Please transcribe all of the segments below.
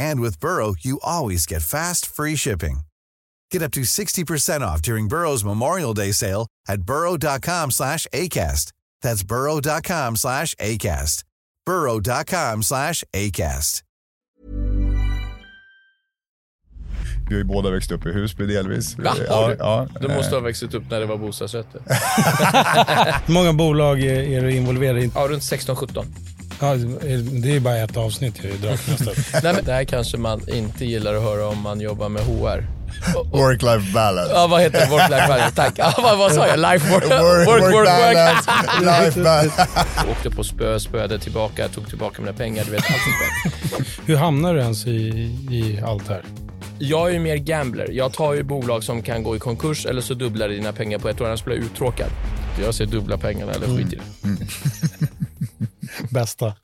And with Burrow, you always get fast, free shipping. Get up to 60% off during Burrow's Memorial Day sale at burrow.com slash ACAST. That's burrow.com slash ACAST. burrow.com slash ACAST. Vi har ju båda växt upp i Husby delvis. Va? Ja, ja. Du måste ha växt upp när det var bostadsrätter. Hur många bolag är, är du involverad i? Ja, runt 16-17. Ja, det är bara ett avsnitt i Draknästet. Nej, men det här kanske man inte gillar att höra om man jobbar med HR. Work-life balance. Ja, vad heter det? Work-life balance. Tack. Ja, vad, vad sa jag? Life work, Work, work, work, work. balance, life balance. Åkte på spö, spöade tillbaka, tog tillbaka mina pengar. Du vet, allt sånt där. Hur hamnar du ens i, i allt här? Jag är ju mer gambler. Jag tar ju bolag som kan gå i konkurs eller så dubblar dina pengar på ett år, annars blir jag uttråkad. Jag ser dubbla pengarna eller skit i det. Bästa.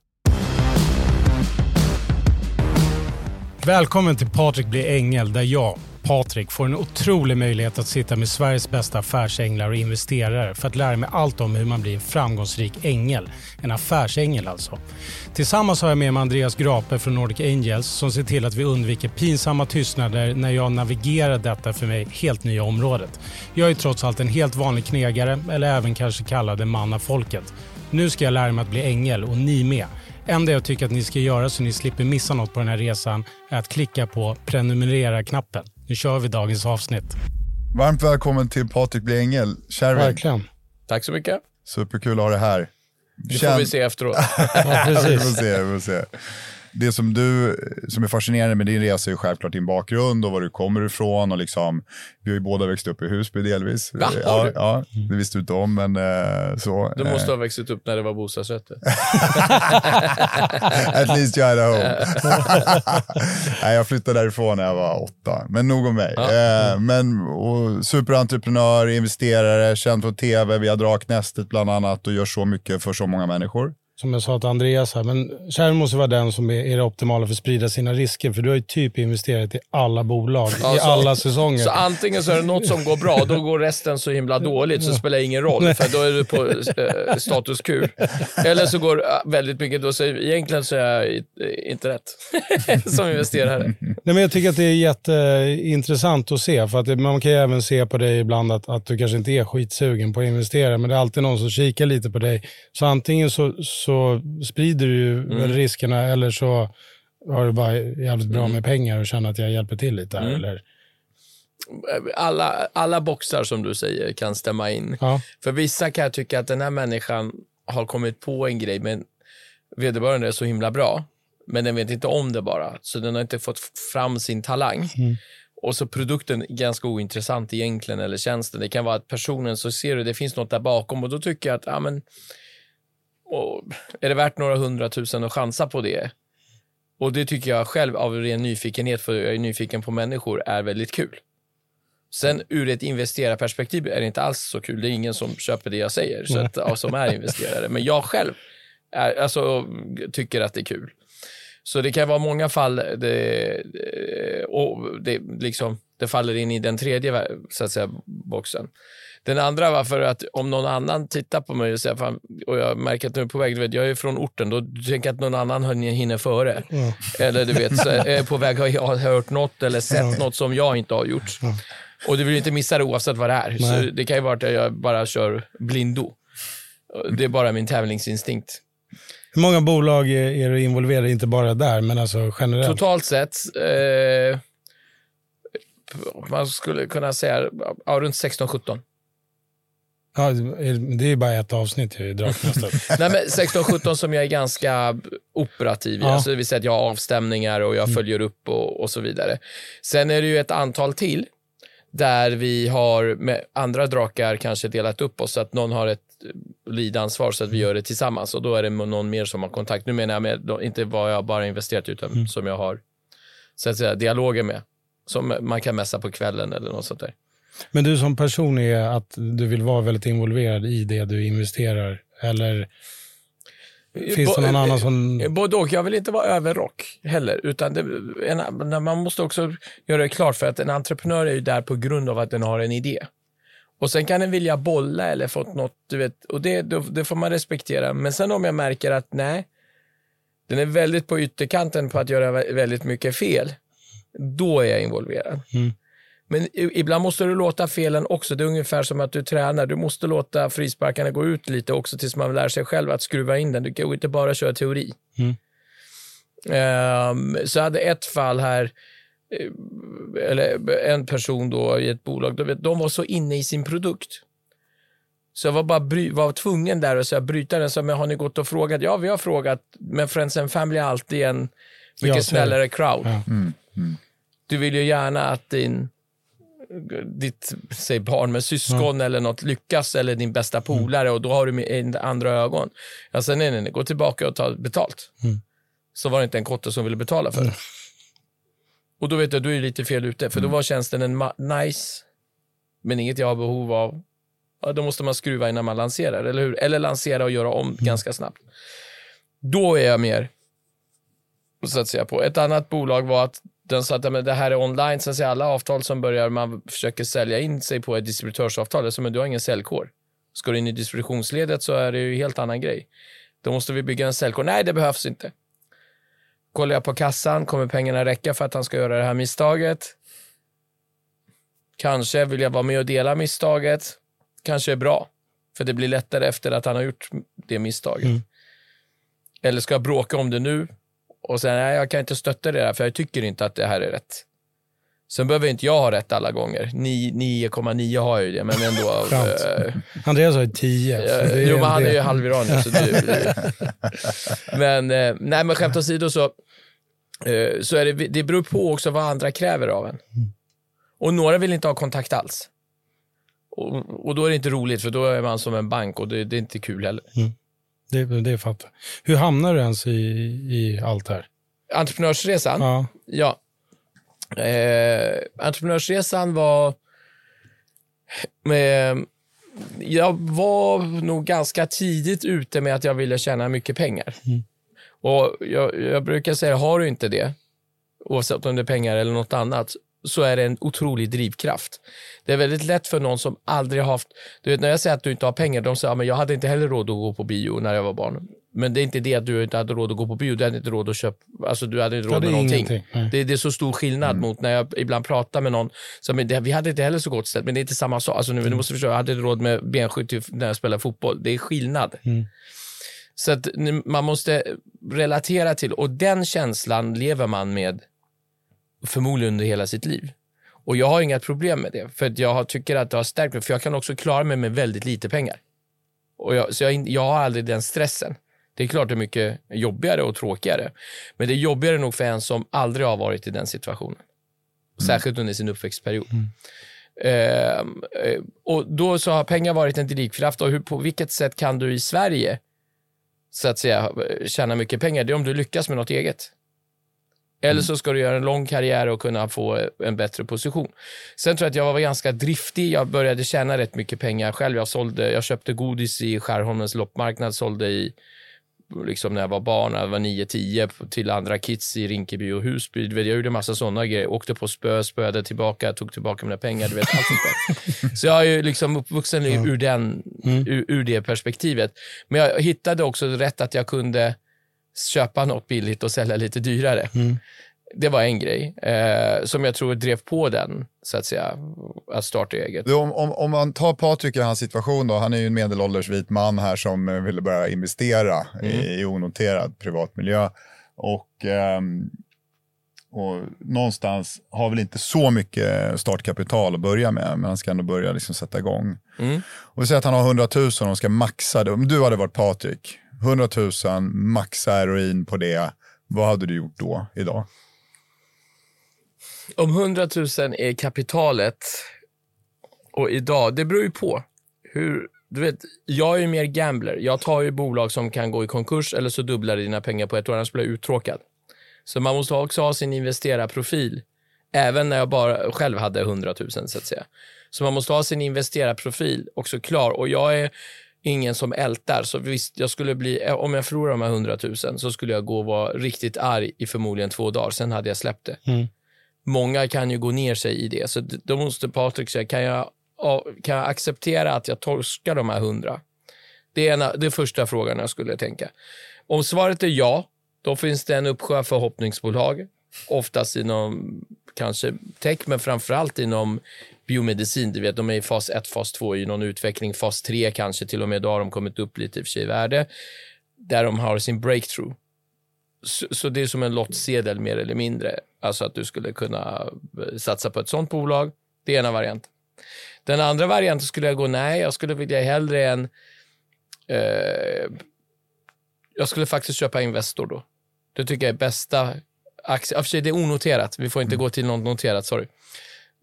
Välkommen till Patrik blir ängel där jag, Patrik, får en otrolig möjlighet att sitta med Sveriges bästa affärsänglar och investerare för att lära mig allt om hur man blir en framgångsrik ängel. En affärsängel alltså. Tillsammans har jag med mig Andreas Grape från Nordic Angels som ser till att vi undviker pinsamma tystnader när jag navigerar detta för mig helt nya området. Jag är trots allt en helt vanlig knegare eller även kanske kallad en man av folket. Nu ska jag lära mig att bli ängel och ni med. enda jag tycker att ni ska göra så ni slipper missa något på den här resan är att klicka på prenumerera-knappen. Nu kör vi dagens avsnitt. Varmt välkommen till Patrik blir ängel. Sherwin, Verkligen. Tack så mycket. superkul att ha dig här. Det får vi se efteråt. Ja, vi precis. får se, vi får se. Det som du, som är fascinerande med din resa är självklart din bakgrund och var du kommer ifrån och liksom, vi har ju båda växt upp i Husby delvis. Va? Ja, du? ja, det visste du inte om men eh, så. Du måste Eh, ha växt upp när det var bostadsrätter. At least you had a home. Nej, jag flyttade därifrån när jag var åtta, men nog om mig. Eh, men och, superentreprenör, investerare, känd från tv via Draknästet bland annat och gör så mycket för så många människor. Som jag sa till Andreas här, men Sharon måste vara den som är, är det optimala för att sprida sina risker. För du har ju typ investerat i alla bolag, Ja, i så- alla säsonger. Så antingen så är det något som går bra, då går resten så himla dåligt, så spelar det ingen roll, för då är du på eh, status Q. Eller så går eh, väldigt mycket, då så egentligen så är jag eh, inte rätt som investerare. Nej, men jag tycker att det är jätteintressant att se. För att man kan ju även se på dig ibland att, att du kanske inte är skitsugen på att investera. Men det är alltid någon som kikar lite på dig. Så antingen så, så sprider du Mm. riskerna eller så har du bara jävligt bra med pengar och känner att jag hjälper till lite Mm. Eller, Alla, alla boxar som du säger kan stämma in. ja. För vissa kan jag tycka att den här människan har kommit på en grej, men vederbörande är så himla bra, men den vet inte om det bara, så den har inte fått fram sin talang. Och så produkten är ganska ointressant egentligen, eller tjänsten. Det kan vara att personen, så ser du, det finns något där bakom och då tycker jag att, ja men, och, är det värt några hundratusen att chansa på det? Och det tycker jag själv av ren nyfikenhet, för jag är nyfiken på människor, är väldigt kul. Sen ur ett investerarperspektiv är det inte alls så kul. Det är ingen som köper det jag säger, så att, ja, som är investerare. Men jag själv är, alltså, tycker att det är kul. Så det kan vara många fall, det, eh, och det, liksom, Det faller in i den tredje så att säga, boxen. Den andra var för att om någon annan tittar på mig och säger, fan, och jag märker att du är på väg, du vet, jag är från orten, då tänker jag att någon annan hinner före. Mm. Eller du vet, så är på väg att ha hört något eller sett mm. något som jag inte har gjort. Mm. Och du vill inte missa det oavsett vad det är. Så det kan ju vara att jag bara kör blindo. Det är bara min tävlingsinstinkt. Hur många bolag är du involverad i, inte bara där, men alltså generellt? Totalt sett, eh, man skulle kunna säga ja, runt 16-17. Ja, det är bara ett avsnitt i Draknästet. Nej, men 16-17 som jag är ganska operativ i. Ja. Alltså, det vill säga att jag har avstämningar och jag mm. följer upp och, och så vidare. Sen är det ju ett antal till där vi har med andra drakar kanske delat upp oss så att någon har ett lidansvar så att vi gör det tillsammans och då är det någon mer som har kontakt. Nu menar jag med, inte vad jag bara investerat utan mm. som jag har så att säga, dialoger med. Som man kan mässa på kvällen eller något sånt där. Men du som person är att du vill vara väldigt involverad i det du investerar eller Finns det någon annan som... Både och. Jag vill inte vara överrock heller. Utan det, en, man måste också göra det klart för att en entreprenör är ju där på grund av att den har en idé. Och sen kan den vilja bolla eller fått något, du vet, och det, det får man respektera. Men sen om jag märker att nej, den är väldigt på ytterkanten på att göra väldigt mycket fel, då är jag involverad. Mm. Men ibland måste du låta felen också. Det är ungefär som att du tränar. Du måste låta frisparkarna gå ut lite också tills man lär sig själv att skruva in den. Du kan inte bara köra teori. Mm. Um, så jag hade ett fall här, eh, eller en person då i ett bolag, de var så inne i sin produkt. Så jag var bara bry, var tvungen där att bryta den. Så, men har ni gått och frågat? Ja, vi har frågat. Men Friends and Family är alltid en mycket snällare crowd. Ja. Mm. Mm. Du vill ju gärna att din ditt säg barn med syskon mm. eller något lyckas eller din bästa polare och då har du andra ögon. Jag sa nej, nej, nej, gå tillbaka och ta betalt. Mm. Så var det inte en kotte som ville betala för det. Mm. Och då vet jag, du är lite fel ute, för då mm. var tjänsten en nice, men inget jag har behov av. Ja, då måste man skruva innan man lanserar, eller hur? Eller lansera och göra om mm. ganska snabbt. Då är jag mer, så att säga, på. Ett annat bolag var att den sa att men det här är online, sen ser alla avtal som börjar, man försöker sälja in sig på ett distributörsavtal, som att du har ingen säljkår. Ska du in i distributionsledet så är det ju en helt annan grej. Då måste vi bygga en säljkår. Nej, det behövs inte. Kollar jag på kassan, kommer pengarna räcka för att han ska göra det här misstaget? Kanske vill jag vara med och dela misstaget. Kanske är bra, för det blir lättare efter att han har gjort det misstaget. Mm. Eller ska jag bråka om det nu? Och säga nej, jag kan inte stötta det där för jag tycker inte att det här är rätt. Sen behöver inte jag ha rätt alla gånger. 9,9 har jag ju det, men ändå. äh, Andreas har ju 10. Äh, jo, men han är ju halviranier. Så det, men, äh, nej, men skämt åsido så, äh, så är det, det beror på också vad andra kräver av en. Och några vill inte ha kontakt alls. Och, och då är det inte roligt, för då är man som en bank och det, det är inte kul heller. Mm. Det, det fattar Hur hamnar du ens i, i allt här? Entreprenörsresan? Ja. ja. Eh, entreprenörsresan var... Eh, jag var nog ganska tidigt ute med att jag ville tjäna mycket pengar. Mm. Och jag, jag, brukar säga, har du inte det, oavsett om det är pengar eller något annat, så är det en otrolig drivkraft. Det är väldigt lätt för någon som aldrig haft... Du vet, när jag säger att du inte har pengar, de säger att ja, jag hade inte heller råd att gå på bio när jag var barn. Men det är inte det att du inte hade råd att gå på bio, du hade inte råd att köpa, alltså du hade inte råd med någonting. Det, det, är så stor skillnad mm. mot när jag ibland pratar med någon, som, det, vi hade inte heller så gott ställt, men det är inte samma sak. Alltså, nu, mm. du måste förstå, jag hade inte råd med benskydd när jag spelade fotboll. Det är skillnad. Mm. Så att man måste relatera till, och den känslan lever man med förmodligen under hela sitt liv. Och jag har inga problem med det, för jag tycker att det har stärkt mig, för jag kan också klara mig med väldigt lite pengar. Och jag, så jag, jag har aldrig den stressen. Det är klart det är mycket jobbigare och tråkigare, men det är jobbigare nog för en som aldrig har varit i den situationen. Mm. Särskilt under sin uppväxtperiod. Mm. Uh, och då så har pengar varit en drivkraft och hur, på vilket sätt kan du i Sverige så att säga tjäna mycket pengar? Det är om du lyckas med något eget. Eller mm. så ska du göra en lång karriär och kunna få en bättre position. Sen tror jag att jag var ganska driftig. Jag började tjäna rätt mycket pengar själv. Jag, sålde, jag köpte godis i Skärholmens loppmarknad, sålde i liksom när jag var barn, när jag var 9-10 till andra kids i Rinkeby och Husby. Vet, jag gjorde massa sådana grejer. Åkte på spö, spöade tillbaka, tog tillbaka mina pengar. Du vet, allt sånt. Så jag är ju liksom uppvuxen ur, den, ur, ur det perspektivet. Men jag hittade också rätt att jag kunde köpa något billigt och sälja lite dyrare. Det var en grej eh, som jag tror drev på den, så att säga, att starta eget. Om, om, om man tar Patrik i hans situation då, han är ju en medelålders vit man här som eh, ville börja investera i, i onoterad privat miljö. Och, ehm, och någonstans har väl inte så mycket startkapital att börja med, men han ska ändå börja liksom sätta igång. Och vi säger att han har 100 000 och ska maxa det. Om du hade varit Patrik, 100 000, maxa heroin på det. Vad hade du gjort då, idag? Om 100 000 är kapitalet och idag, det beror ju på. Hur, du vet, jag är ju mer gambler. Jag tar ju bolag som kan gå i konkurs eller så dubblar dina pengar på ett år, annars blir jag uttråkad. Så man måste också ha sin investerarprofil, även när jag bara själv hade 100 000 så att säga. Så man måste ha sin investerarprofil också klar och jag är ingen som ältar. Så visst, jag skulle bli, om jag förlorar de här 100 000 så skulle jag gå och vara riktigt arg i förmodligen två dagar, sen hade jag släppt det. Många kan ju gå ner sig i det, så då måste Patrik säga, kan jag, ja, kan jag acceptera att jag torskar de här 100? Det är, ena, det är första frågan jag skulle tänka. Om svaret är ja, då finns det en uppsjö förhoppningsbolag, oftast inom kanske tech, men framförallt inom biomedicin. Du vet, de är i fas 1, fas 2 i någon utveckling, fas 3 kanske till och med, då har de kommit upp lite i och för sig i värde, där de har sin breakthrough. Så, så det är som en lottsedel mer eller mindre, alltså att du skulle kunna eh, satsa på ett sånt bolag. Det är ena varianten. Den andra varianten skulle jag gå, nej, jag skulle vilja hellre en eh, jag skulle faktiskt köpa Investor då. Det tycker jag är bästa aktie. För sig, det är onoterat. Vi får inte gå till något noterat, sorry.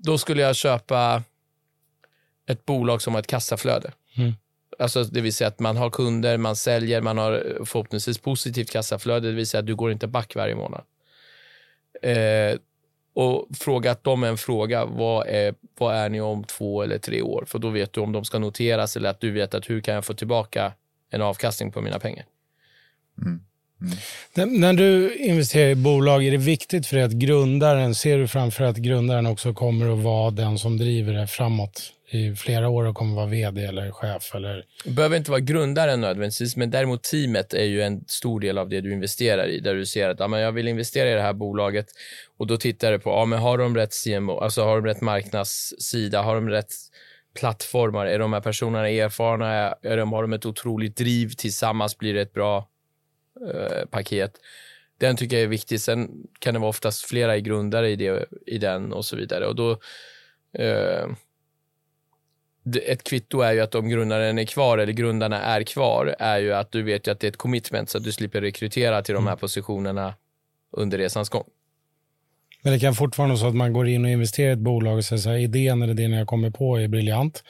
Då skulle jag köpa ett bolag som har ett kassaflöde. Alltså, det vill säga att man har kunder, man säljer, man har förhoppningsvis positivt kassaflöde, det vill säga att du går inte back varje månad. Eh, och frågat dem en fråga, vad är, vad är ni om två eller tre år? För då vet du om de ska noteras eller att du vet att hur kan jag få tillbaka en avkastning på mina pengar. Mm. När, när du investerar i bolag, är det viktigt för dig att grundaren, ser du framför att grundaren också kommer att vara den som driver det framåt i flera år och kommer att vara vd eller chef? Eller? Det behöver inte vara grundaren nödvändigtvis, men däremot teamet är ju en stor del av det du investerar i. Där du ser att ja, men jag vill investera i det här bolaget och då tittar du på, ja, men har de rätt CMO, alltså har de rätt marknadssida, har de rätt plattformar, är de här personerna erfarna, är de, har de ett otroligt driv, tillsammans blir det ett bra eh, paket. Den tycker jag är viktig. Sen kan det vara oftast flera grundare i, det, i den och så vidare. Och då, eh, ett kvitto är ju att om grundaren är kvar eller grundarna är kvar är ju att du vet ju att det är ett commitment så att du slipper rekrytera till de här positionerna under resans gång. Men det kan fortfarande vara så att man går in och investerar i ett bolag och säger så här, idén eller det jag kommer på är briljant,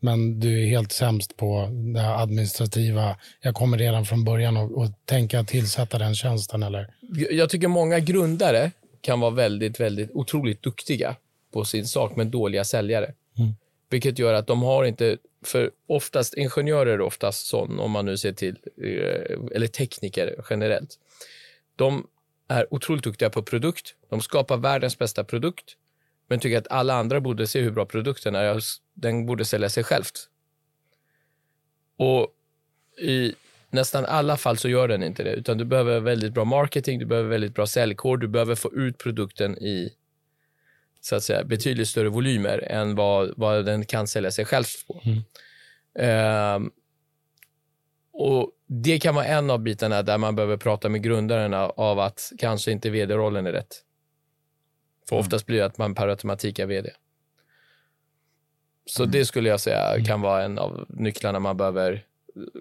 men du är helt sämst på det administrativa. Jag kommer redan från början och, och tänka tillsätta den tjänsten. Eller? Jag tycker många grundare kan vara väldigt, väldigt otroligt duktiga på sin sak, men dåliga säljare. Vilket gör att de har inte, för oftast, ingenjörer är oftast sån, om man nu ser till, eh, eller tekniker generellt. De är otroligt duktiga på produkt. De skapar världens bästa produkt, men tycker att alla andra borde se hur bra produkten är. Den borde sälja sig självt. Och i nästan alla fall så gör den inte det, utan du behöver väldigt bra marketing, du behöver väldigt bra säljkår, du behöver få ut produkten i så att säga, betydligt större volymer än vad, vad den kan sälja sig själv på. Ehm, och Det kan vara en av bitarna där man behöver prata med grundaren av- av att kanske inte vd-rollen är rätt. För oftast blir det att man per automatik är vd. Så det skulle jag säga kan vara en av nycklarna man behöver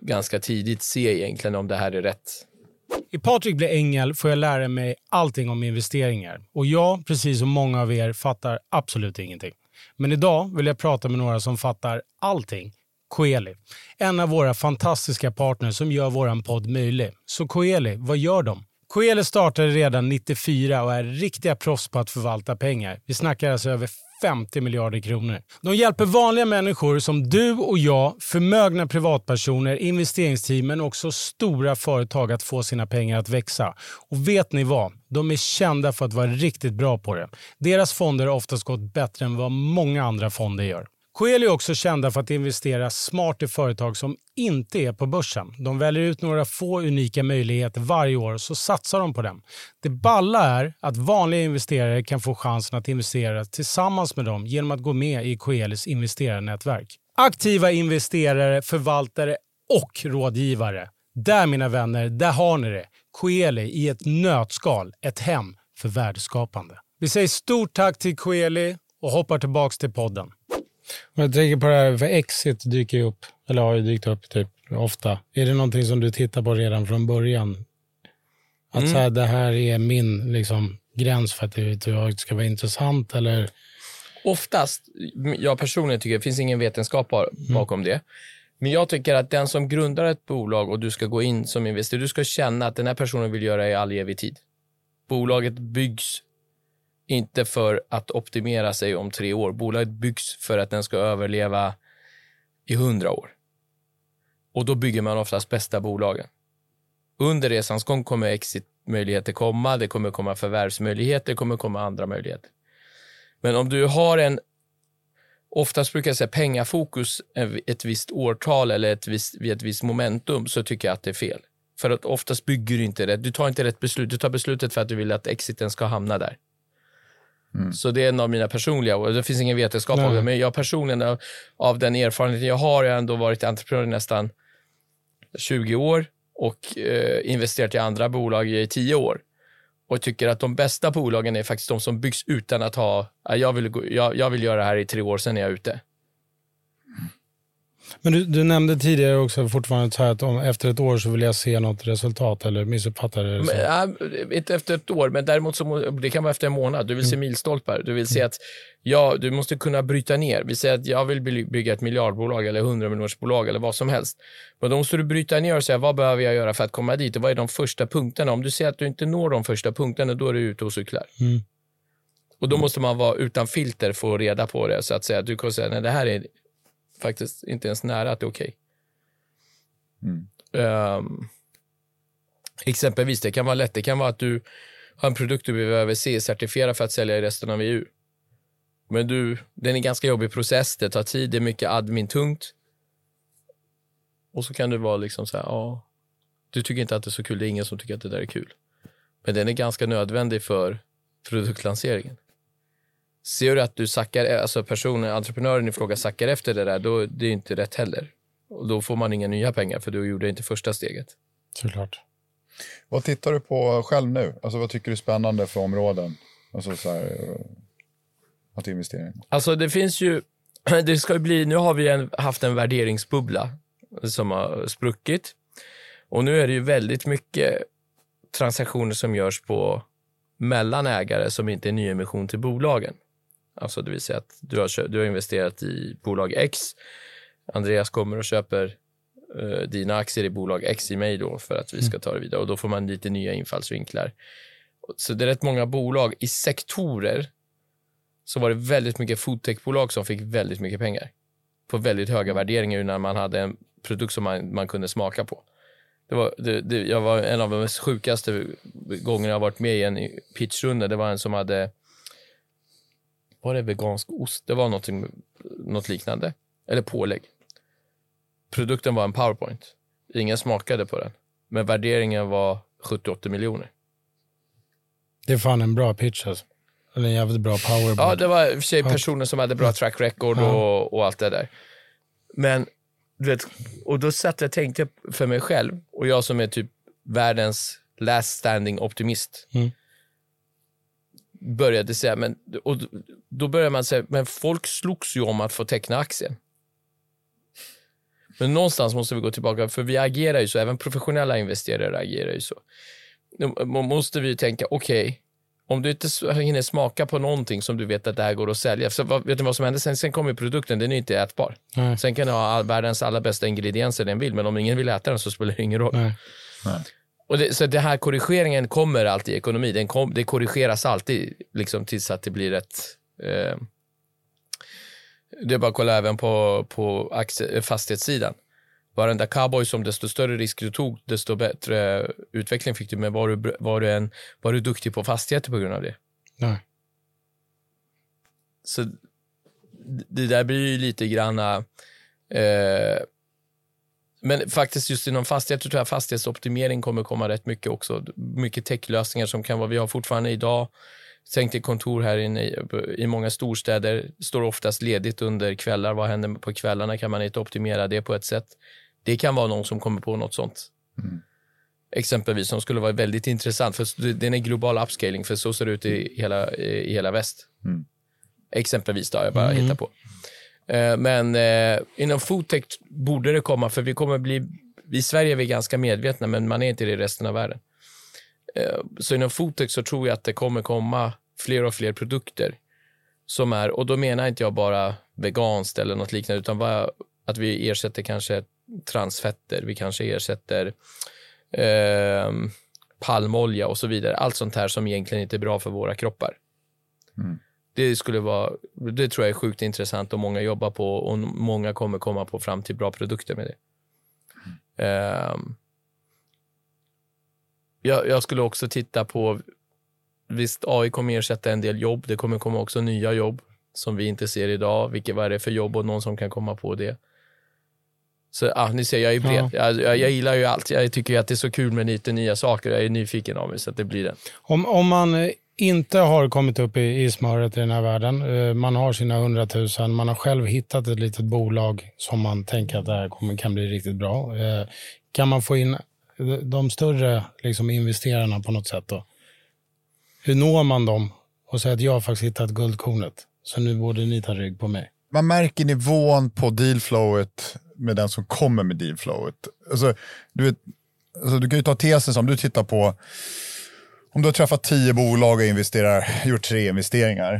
ganska tidigt se egentligen om det här är rätt. I Patrik blir ängel får jag lära mig allting om investeringar. Och jag, precis som många av er, fattar absolut ingenting. Men idag vill jag prata med några som fattar allting. Coeli, en av våra fantastiska partners som gör vår podd möjlig. Så Coeli, vad gör de? Coeli startade redan 94 och är riktiga proffs på att förvalta pengar. Vi snackar alltså över 50 miljarder kronor. De hjälper vanliga människor som du och jag, förmögna privatpersoner, investeringsteam men också stora företag att få sina pengar att växa. Och vet ni vad? De är kända för att vara riktigt bra på det. Deras fonder har oftast gått bättre än vad många andra fonder gör. Coeli är också kända för att investera smart i företag som inte är på börsen. De väljer ut några få unika möjligheter varje år så satsar de på dem. Det balla är att vanliga investerare kan få chansen att investera tillsammans med dem genom att gå med i Coelis investerarnätverk. Aktiva investerare, förvaltare och rådgivare. Där mina vänner, där har ni det. Coeli i ett nötskal, ett hem för värdeskapande. Vi säger stort tack till Coeli och hoppar tillbaks till podden. Jag tänker på det här, för Exit dyker ju upp, eller har ju dykt upp typ ofta. Är det någonting som du tittar på redan från början? Att mm. så här, det här är min liksom, gräns för att det ska vara intressant eller? Oftast, jag personligen tycker det finns ingen vetenskap mm. bakom mm. det. Men jag tycker att den som grundar ett bolag och du ska gå in som investerare, du ska känna att den här personen vill göra i all evig tid. Bolaget byggs inte för att optimera sig om tre år. Bolaget byggs för att den ska överleva i hundra år. Och då bygger man oftast bästa bolagen. Under resans gång kommer exitmöjligheter komma, det kommer komma förvärvsmöjligheter, det kommer komma andra möjligheter. Men om du har en, oftast brukar jag säga pengafokus ett visst årtal eller ett visst, vid ett visst momentum, så tycker jag att det är fel. För att oftast bygger du inte rätt, du tar inte rätt beslut, du tar beslutet för att du vill att exiten ska hamna där. Mm. Så det är en av mina personliga, och det finns ingen vetenskap om det, men jag personligen av, av den erfarenheten jag har, jag har ändå varit entreprenör i nästan 20 år och eh, investerat i andra bolag i 10 år. Och tycker att de bästa bolagen är faktiskt de som byggs utan att ha, jag vill, jag, jag vill göra det här i tre år, sen är jag ute. Men du, du, nämnde tidigare också fortfarande så att om, efter ett år så vill jag se något resultat eller missuppfattade det? Men, ja, inte efter ett år, men däremot så, det kan vara efter en månad. Du vill se mm. milstolpar. Du vill se att ja, du måste kunna bryta ner. Vi säger att jag vill bygga ett miljardbolag eller hundramiljonersbolag eller vad som helst. Men då måste du bryta ner och säga vad behöver jag göra för att komma dit och vad är de första punkterna? Om du ser att du inte når de första punkterna, då är du ute och cyklar. Mm. Och då måste man vara utan filter få reda på det så att säga. Du kan säga, nej det här är faktiskt inte ens nära att det är okej. Okay. Mm. Um, exempelvis, det kan vara lätt. Det kan vara att du har en produkt du behöver CE-certifiera för att sälja i resten av EU. Men du, den är en ganska jobbig process, det tar tid, det är mycket admin-tungt. Och så kan du vara liksom så här, ja, du tycker inte att det är så kul, det är ingen som tycker att det där är kul. Men den är ganska nödvändig för produktlanseringen. Ser du att du sackar, alltså personen, entreprenören i fråga sackar efter det där, då det är inte rätt heller. Och då får man inga nya pengar för du gjorde inte första steget. Såklart. Vad tittar du på själv nu? Alltså vad tycker du är spännande för områden? Alltså så här, eh, att investera Alltså det finns ju, det ska bli, nu har vi en, haft en värderingsbubbla som har spruckit. Och nu är det ju väldigt mycket transaktioner som görs på mellan ägare som inte är nyemission till bolagen. Alltså det vill säga att du har, du har investerat i bolag X. Andreas kommer och köper uh, dina aktier i bolag X i mig då för att vi ska mm. ta det vidare och då får man lite nya infallsvinklar. Så det är rätt många bolag i sektorer så var det väldigt mycket foodtechbolag som fick väldigt mycket pengar på väldigt höga värderingar när man hade en produkt som man, man kunde smaka på. Det var, det, det, jag var en av de sjukaste gångerna jag varit med i en pitchrunda. Det var en som hade var det vegansk ost? Det var något liknande. Eller pålägg. Produkten var en powerpoint. Ingen smakade på den. Men värderingen var 78 miljoner. Det är fan en bra pitch alltså. Eller en jävligt bra powerpoint. Ja, det var i och för sig personer som hade bra track record och, och allt det där. Men, du vet, och då satt jag och tänkte för mig själv, och jag som är typ världens last standing optimist. Mm började säga, men, och då började man säga, men folk slogs ju om att få teckna aktien. Men någonstans måste vi gå tillbaka, för vi agerar ju så, även professionella investerare agerar ju så. Då måste vi tänka, okej, okay, om du inte hinner smaka på någonting som du vet att det här går att sälja, så vad, vet du vad som händer sen? Sen kommer produkten, den är inte ätbar. Nej. Sen kan du ha all, världens allra bästa ingredienser den vill, men om ingen vill äta den så spelar det ingen roll. Nej. Nej. Och det, så den här korrigeringen kommer alltid i ekonomi. Den kom, det korrigeras alltid liksom, tills att det blir ett, eh, Det är bara att kolla även på, på aktie, fastighetssidan. Varenda cowboy som desto större risker du tog, desto bättre utveckling fick du. Men var du, var du, en, var du duktig på fastigheter på grund av det? Nej. Så det där blir ju lite granna... Eh, men faktiskt just inom fastigheter tror jag fastighetsoptimering kommer komma rätt mycket också. Mycket techlösningar som kan vara, vi har fortfarande idag Tänk dig kontor här inne i, i många storstäder, står oftast ledigt under kvällar. Vad händer på kvällarna? Kan man inte optimera det på ett sätt? Det kan vara någon som kommer på något sånt. Mm. Exempelvis, som skulle vara väldigt intressant, för det är en global upscaling, för så ser det ut i hela, i hela väst. Mm. Exempelvis, då, jag bara mm. hittar på. Eh, men eh, inom foodtech borde det komma, för vi kommer bli, i Sverige är vi ganska medvetna, men man är inte det i resten av världen. Eh, så inom foodtech så tror jag att det kommer komma fler och fler produkter som är, och då menar inte jag bara veganskt eller något liknande, utan bara att vi ersätter kanske transfetter, vi kanske ersätter eh, palmolja och så vidare. Allt sånt här som egentligen inte är bra för våra kroppar. Mm. Det skulle vara, det tror jag är sjukt intressant och många jobbar på och många kommer komma på fram till bra produkter med det. Mm. Um, jag, jag, skulle också titta på, visst AI kommer ersätta en del jobb, det kommer komma också nya jobb som vi inte ser idag. Vilket, vad är det för jobb och någon som kan komma på det? Så ah, ni ser, jag är bred. Ja. Jag, jag, gillar ju allt. Jag tycker att det är så kul med lite nya saker. Jag är nyfiken av mig så att det blir det. Om, om man eh, inte har kommit upp i, i smöret i den här världen, eh, man har sina hundratusen, man har själv hittat ett litet bolag som man tänker att det här kommer, kan bli riktigt bra. Eh, kan man få in de större liksom, investerarna på något sätt? Då? Hur når man dem och säger att jag har faktiskt hittat guldkornet, så nu borde ni ta rygg på mig? Man märker nivån på dealflowet med den som kommer med dealflowet. Alltså, du, vet, alltså, du kan ju ta tesen som du tittar på, om du har träffat tio bolag och investerar, gjort tre investeringar.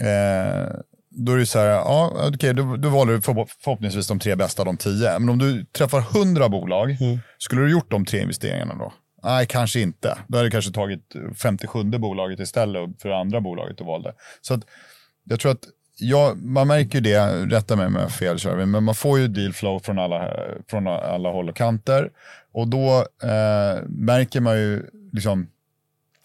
Eh, då är det så här, ja, okay, då, då valde du förhoppningsvis de tre bästa, de tio. Men om du träffar hundra bolag, mm. skulle du gjort de tre investeringarna då? Nej, kanske inte. Då hade du kanske tagit 57 bolaget istället för det andra bolaget du valde. Så att, jag tror att ja, man märker ju det, rätta mig med fel Kärvin, men man får ju dealflow från alla, från alla håll och kanter. Och då eh, märker man ju, liksom,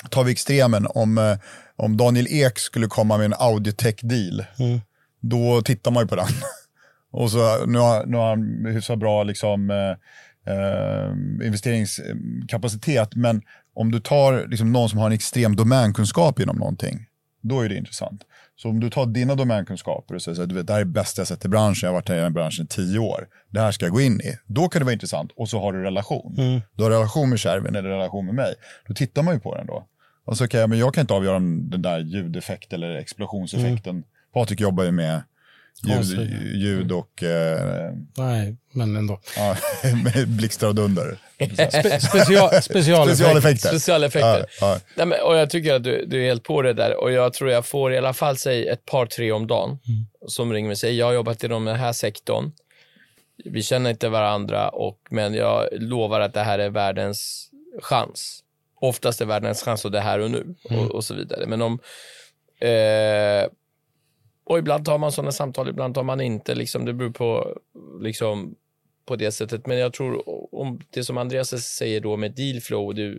tar vi extremen, om, eh, om Daniel Ek skulle komma med en Audiotech-deal, mm. då tittar man ju på den. och så, nu, har, nu har han hyfsat bra liksom, eh, eh, investeringskapacitet, men om du tar liksom, någon som har en extrem domänkunskap inom någonting, då är det intressant. Så om du tar dina domänkunskaper och säger att det här är bästa jag sett i branschen, jag har varit i den branschen i tio år, det här ska jag gå in i. Då kan det vara intressant och så har du relation. Mm. Du har relation med kärven eller relation med mig. Då tittar man ju på den då. Och så kan jag, men jag kan inte avgöra om den där ljudeffekten eller explosionseffekten. Mm. Patrik jobbar ju med ljud, ljud och... Eh, Nej, men ändå. Ja, blixtar och dunder. Spe, special, specialeffekter. Specialeffekter. Ja, ja. Nej, och jag tycker att du, du är helt på det där och jag tror jag får i alla fall säg ett par, tre om dagen mm. som ringer mig och säger jag har jobbat i den här sektorn. Vi känner inte varandra, och, men jag lovar att det här är världens chans. Oftast är världens chans och det här och nu mm. och, och, så vidare. Men om eh, och ibland tar man sådana samtal, ibland tar man inte. Liksom, det beror på, liksom, på det sättet. Men jag tror om det som Andreas säger då med dealflow, det,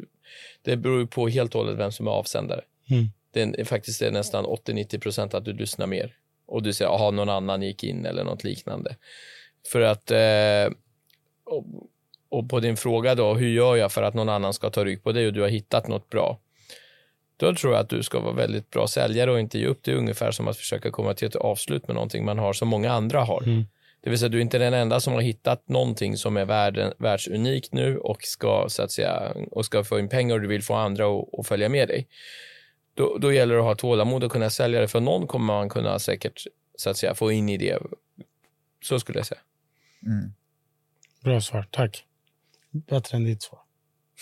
det beror på helt och hållet vem som är avsändare. Mm. Det är faktiskt är nästan 80-90 procent att du lyssnar mer och du säger att någon annan gick in eller något liknande. För att eh, och, och, på din fråga då, hur gör jag för att någon annan ska ta rygg på dig och du har hittat något bra? Då tror jag att du ska vara väldigt bra säljare och inte ge upp. Det är ungefär som att försöka komma till ett avslut med någonting man har som många andra har. Mm. Det vill säga, du är inte den enda som har hittat någonting som är världen, världsunikt nu och ska, så att säga, och ska få in pengar och du vill få andra att följa med dig. Då, då gäller det att ha tålamod och kunna sälja det, för någon kommer man kunna säkert så att säga, få in i det. Så skulle jag säga. Mm. Bra svar, tack. Bättre än ditt svar.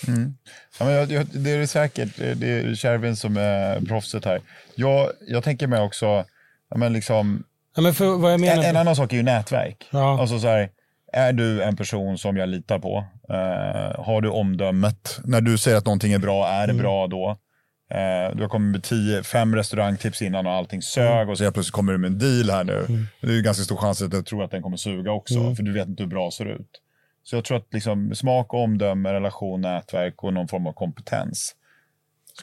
Mm. Ja, men jag, jag, det är det säkert. Det är Kärvin som är proffset här. Jag, jag tänker mig också, ja, men liksom, ja, men för, vad jag menar... en, en annan sak är ju nätverk. Ja. Alltså så här, är du en person som jag litar på? Uh, har du omdömet? När du säger att någonting är bra, är det mm. bra då? Eh, du har kommit med tio, fem restaurangtips innan och allting sög Mm. och så helt plötsligt kommer du med en deal här nu. Det är ju ganska stor chans att jag tror att den kommer suga också, Mm. för du vet inte hur bra det ser ut. Så jag tror att liksom, smak, omdöme, relation, nätverk och någon form av kompetens.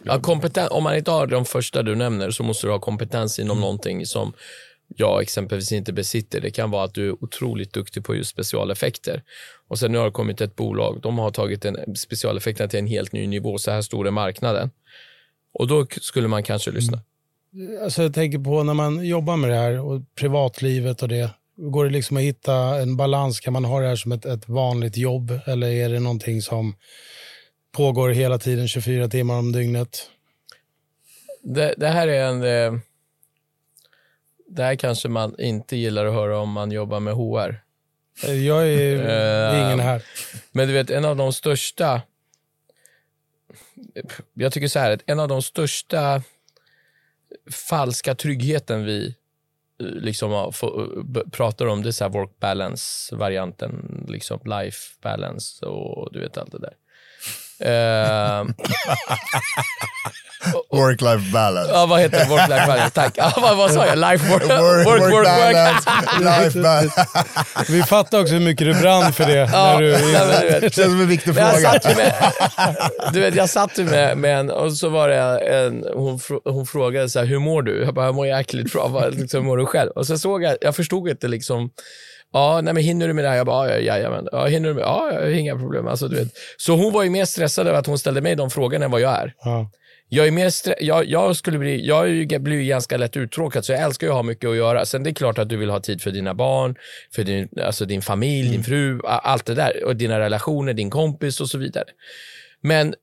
Ja, kompeten- om man inte har de första du nämner så måste du ha kompetens inom någonting som jag exempelvis inte besitter. Det kan vara att du är otroligt duktig på just specialeffekter. Och sen nu har det kommit ett bolag, de har tagit en specialeffekterna till en helt ny nivå. Så här stor är marknaden. Och då skulle man kanske lyssna. Alltså jag tänker på när man jobbar med det här och privatlivet och det. Går det liksom att hitta en balans? Kan man ha det här som ett, ett vanligt jobb eller är det någonting som pågår hela tiden 24 timmar om dygnet? Det, det här är en... Eh, det här kanske man inte gillar att höra om man jobbar med HR. Jag är Eh, ingen här. Men du vet, en av de största... Jag tycker så här, en av de största falska tryggheten vi eh, liksom få- pratar om, det är så här work balance-varianten, liksom life balance och du vet allt det där. Eh, Work-life balance. ja, vad heter det? Work-life balance, tack. Ja, vad, vad sa jag? Life, work, Work, work, work, work. balance, life balance. Vi fattar också hur mycket du brann för det. Ja, när du, nej, men du vet. Det känns som en viktig fråga. satt ju med, du vet, jag satt ju med, med en, och så var det en, hon, hon frågade så här, hur mår du? Jag bara, jag mår jäkligt bra, liksom, hur mår du själv? Och så såg jag, jag förstod inte liksom, ja, nej men hinner du med det här? Jag bara, ja, jajamän. Ja, hinner du med? Ja, inga problem. Alltså, du vet. Så hon var ju mer stressad över att hon ställde mig de frågorna än vad jag är. ja. Jag är mer jag, jag, skulle bli, jag blir ju ganska lätt uttråkad, så jag älskar ju att ha mycket att göra. Sen det är klart att du vill ha tid för dina barn, för din, alltså din familj, din fru, allt det där. Och dina relationer, din kompis och så vidare. Men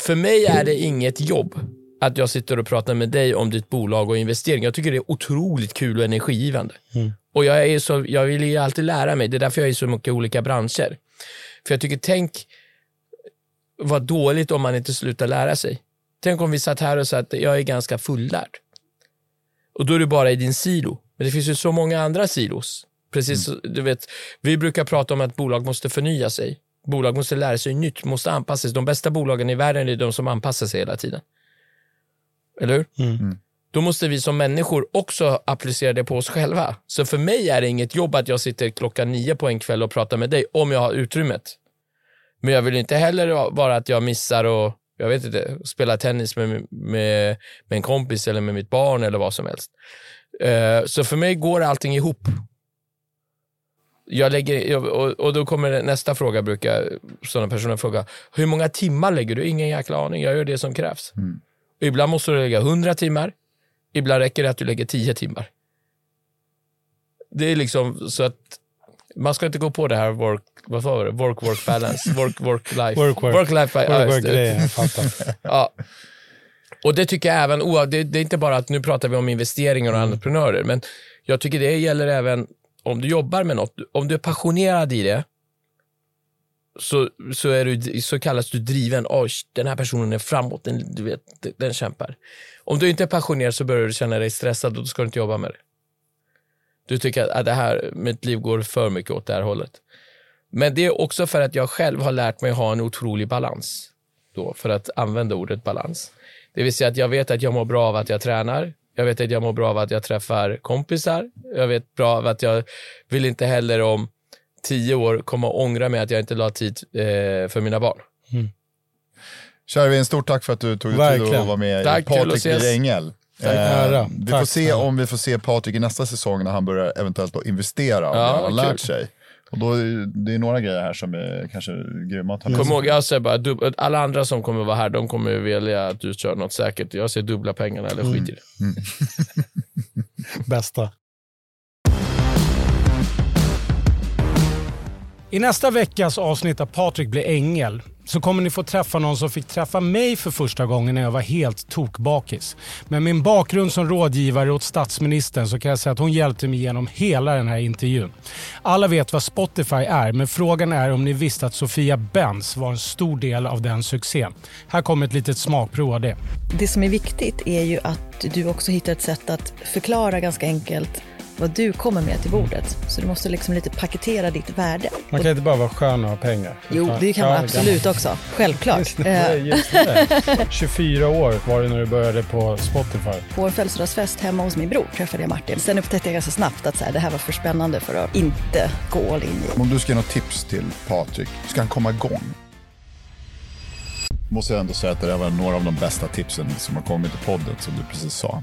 för mig är det inget jobb att jag sitter och pratar med dig om ditt bolag och investering. Jag tycker det är otroligt kul och energigivande. Och jag, är så, jag vill ju alltid lära mig. Det är därför jag är i så mycket olika branscher. För jag tycker, tänk vad dåligt om man inte slutar lära sig. Tänk om vi satt här och sa att jag är ganska fullärd. Och då är du bara i din silo. Men det finns ju så många andra silos. Precis, så- du vet, vi brukar prata om att bolag måste förnya sig. Bolag måste lära sig nytt, måste anpassa sig. De bästa bolagen i världen är de som anpassar sig hela tiden. Eller hur? Då måste vi som människor också applicera det på oss själva. Så för mig är det inget jobb att jag sitter klockan nio på en kväll och pratar med dig om jag har utrymmet. Men jag vill inte heller vara att jag missar och jag vet inte, spela tennis med, med, med en kompis eller med mitt barn eller vad som helst. Eh, så för mig går allting ihop. Jag lägger, och, och då kommer nästa fråga, brukar sådana personer fråga. Hur många timmar lägger du? Ingen jäkla aning, jag gör det som krävs. Ibland måste du lägga 100 timmar, ibland räcker det att du lägger 10 timmar. Det är liksom så att man ska inte gå på det här work, vad sa du? Work, work balance, work, work, life. Work, work. work life, Work, work, det. grejen. Ja. Och det tycker jag även, det, det är inte bara att nu pratar vi om investeringar och entreprenörer, men jag tycker det gäller även om du jobbar med något, om du är passionerad i det, så, så, är du, så kallas du driven. Oj, den här personen är framåt, den, du vet, den kämpar. Om du inte är passionerad så börjar du känna dig stressad och då ska du inte jobba med det. Du tycker att att det här, mitt liv går för mycket åt det här hållet. Men det är också för att jag själv har lärt mig ha en otrolig balans. Då, för att använda ordet balans. Det vill säga att jag vet att jag mår bra av att jag tränar. Jag vet att jag mår bra av att jag träffar kompisar. Jag vet bra av att jag vill inte heller om tio år komma och ångra mig att jag inte la tid eh, för mina barn. Mm. Kärvin, stort tack för att du tog dig tid att vara med Tack, i Patrik blir ängel. Tack. Eh, vi Tack får se snälla. om vi får se Patrik i nästa säsong när han börjar eventuellt att investera, Ja, han har kul. lärt sig. Och då, är det är några grejer här som är kanske grymma att med Kom ihåg, jag säger bara, dub- alla andra som kommer vara här, de kommer vilja att du kör något säkert. Jag ser dubbla pengarna eller skit i det. Bästa. I nästa veckas avsnitt av Patrik blir ängel så kommer ni få träffa någon som fick träffa mig för första gången när jag var helt tokbakis. Med min bakgrund som rådgivare åt statsministern så kan jag säga att hon hjälpte mig genom hela den här intervjun. Alla vet vad Spotify är, men frågan är om ni visste att Sofia Benz var en stor del av den succén. Här kommer ett litet smakprov av det. Det som är viktigt är ju att du också hittar ett sätt att förklara ganska enkelt vad du kommer med till bordet. Så du måste liksom lite paketera ditt värde. Man kan inte bara vara skön och ha pengar. Jo, det kan Ja, man absolut också. Självklart. Just det, Eh, just det. 24 år var det när du började på Spotify. På en födelsedagsfest hemma hos min bror träffade jag Martin. Sen upptäckte jag ganska snabbt att så här, det här var för spännande för att inte gå all in i. Om du ska ge något tips till Patrik, ska han komma igång? Måste jag ändå säga att det där var några av de bästa tipsen som har kommit i podden som du precis sa.